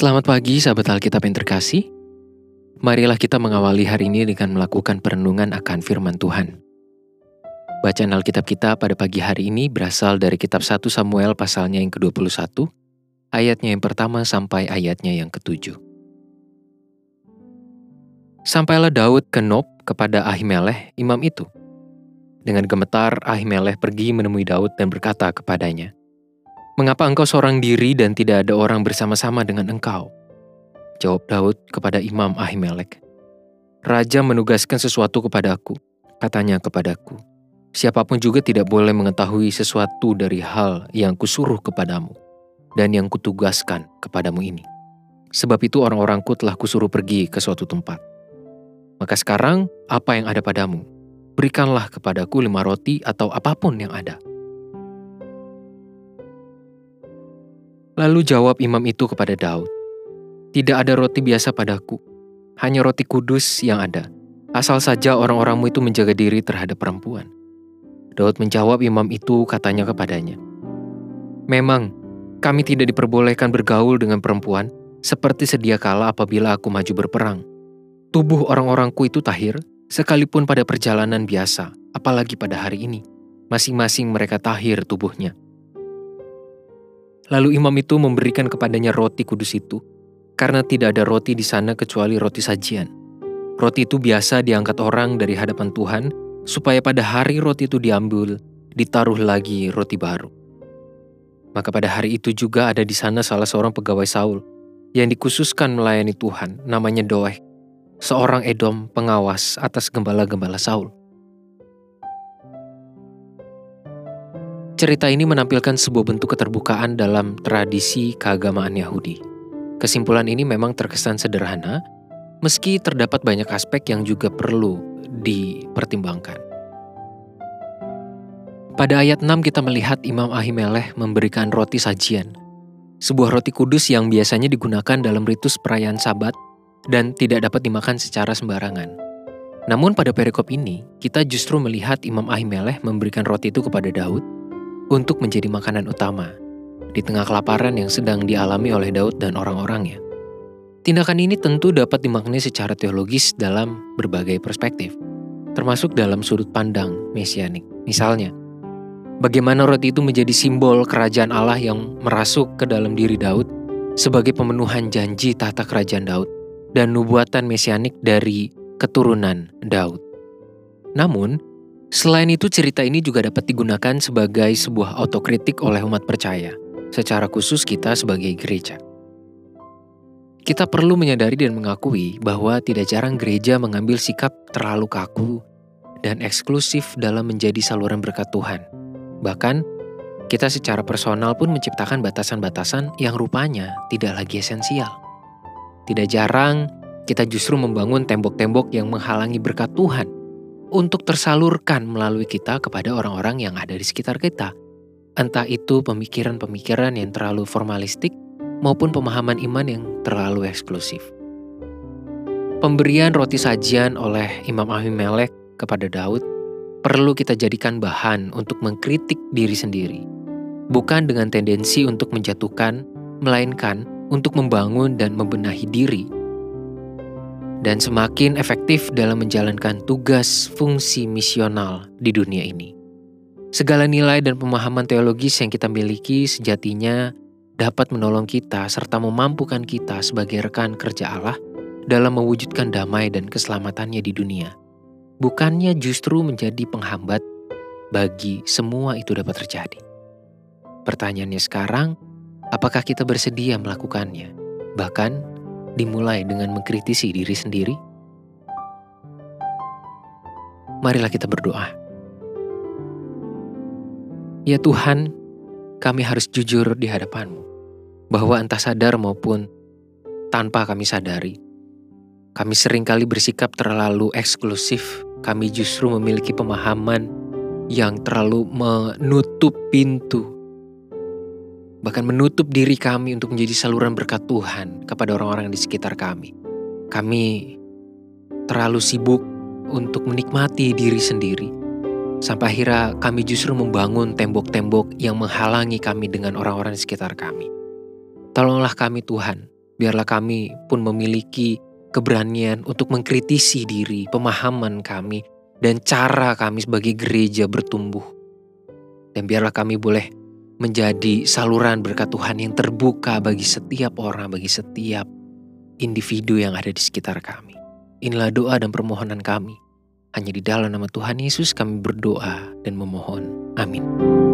Selamat pagi sahabat Alkitab yang terkasih. Marilah kita mengawali hari ini dengan melakukan perenungan akan firman Tuhan. Bacaan Alkitab kita pada pagi hari ini berasal dari kitab 1 Samuel pasalnya yang ke-21, ayatnya yang pertama sampai ayatnya yang ketujuh. Sampailah Daud ke Nob kepada Ahimelech, imam itu. Dengan gemetar, Ahimelech pergi menemui Daud dan berkata kepadanya, Mengapa engkau seorang diri dan tidak ada orang bersama-sama dengan engkau? Jawab Daud kepada Imam Ahimelek. Raja menugaskan sesuatu kepadaku, katanya kepadaku. Siapa pun juga tidak boleh mengetahui sesuatu dari hal yang kusuruh kepadamu dan yang kutugaskan kepadamu ini. Sebab itu orang-orangku telah kusuruh pergi ke suatu tempat. Maka sekarang, apa yang ada padamu? Berikanlah kepadaku lima roti atau apa pun yang ada.' Lalu jawab imam itu kepada Daud, Tidak ada roti biasa padaku, hanya roti kudus yang ada. Asal saja orang-orangmu itu menjaga diri terhadap perempuan. Daud menjawab imam itu katanya kepadanya, Memang, kami tidak diperbolehkan bergaul dengan perempuan seperti sedia kala apabila aku maju berperang. Tubuh orang-orangku itu tahir, sekalipun pada perjalanan biasa, apalagi pada hari ini. Masing-masing mereka tahir tubuhnya. Lalu imam itu memberikan kepadanya roti kudus itu, karena tidak ada roti di sana kecuali roti sajian. Roti itu biasa diangkat orang dari hadapan Tuhan, supaya pada hari roti itu diambil, ditaruh lagi roti baru. Maka pada hari itu juga ada di sana salah seorang pegawai Saul, yang dikhususkan melayani Tuhan, namanya Doeg, seorang Edom pengawas atas gembala-gembala Saul. Cerita ini menampilkan sebuah bentuk keterbukaan dalam tradisi keagamaan Yahudi. Kesimpulan ini memang terkesan sederhana, meski terdapat banyak aspek yang juga perlu dipertimbangkan. Pada ayat 6 kita melihat Imam Ahimelech memberikan roti sajian, sebuah roti kudus yang biasanya digunakan dalam ritus perayaan sabat dan tidak dapat dimakan secara sembarangan. Namun pada perikop ini, kita justru melihat Imam Ahimelech memberikan roti itu kepada Daud untuk menjadi makanan utama di tengah kelaparan yang sedang dialami oleh Daud dan orang-orangnya. Tindakan ini tentu dapat dimaknai secara teologis dalam berbagai perspektif, termasuk dalam sudut pandang mesianik. Misalnya, bagaimana roti itu menjadi simbol kerajaan Allah yang merasuk ke dalam diri Daud sebagai pemenuhan janji tahta kerajaan Daud dan nubuatan mesianik dari keturunan Daud. Namun, Selain itu, cerita ini juga dapat digunakan sebagai sebuah autokritik oleh umat percaya, secara khusus kita sebagai gereja. Kita perlu menyadari dan mengakui bahwa tidak jarang gereja mengambil sikap terlalu kaku dan eksklusif dalam menjadi saluran berkat Tuhan. Bahkan, kita secara personal pun menciptakan batasan-batasan yang rupanya tidak lagi esensial. Tidak jarang, kita justru membangun tembok-tembok yang menghalangi berkat Tuhan untuk tersalurkan melalui kita kepada orang-orang yang ada di sekitar kita. Entah itu pemikiran-pemikiran yang terlalu formalistik maupun pemahaman iman yang terlalu eksklusif. Pemberian roti sajian oleh Imam Ahimelek kepada Daud perlu kita jadikan bahan untuk mengkritik diri sendiri. Bukan dengan tendensi untuk menjatuhkan, melainkan untuk membangun dan membenahi diri dan semakin efektif dalam menjalankan tugas fungsi misional di dunia ini. Segala nilai dan pemahaman teologis yang kita miliki sejatinya dapat menolong kita serta memampukan kita sebagai rekan kerja Allah dalam mewujudkan damai dan keselamatannya di dunia. Bukannya justru menjadi penghambat bagi semua itu dapat terjadi. Pertanyaannya sekarang, apakah kita bersedia melakukannya? Bahkan dimulai dengan mengkritisi diri sendiri? Marilah kita berdoa. Ya Tuhan, kami harus jujur di hadapan-Mu, bahwa entah sadar maupun tanpa kami sadari, kami sering kali bersikap terlalu eksklusif, kami justru memiliki pemahaman yang terlalu menutup pintu bahkan menutup diri kami untuk menjadi saluran berkat Tuhan kepada orang-orang di sekitar kami. Kami terlalu sibuk untuk menikmati diri sendiri, sampai akhirnya kami justru membangun tembok-tembok yang menghalangi kami dengan orang-orang di sekitar kami. Tolonglah kami Tuhan, Biarlah kami pun memiliki keberanian untuk mengkritisi diri, pemahaman kami, dan cara kami sebagai gereja bertumbuh. Dan biarlah kami boleh menjadi saluran berkat Tuhan yang terbuka bagi setiap orang, bagi setiap individu yang ada di sekitar kami. Inilah doa dan permohonan kami. Hanya di dalam nama Tuhan Yesus kami berdoa dan memohon. Amin.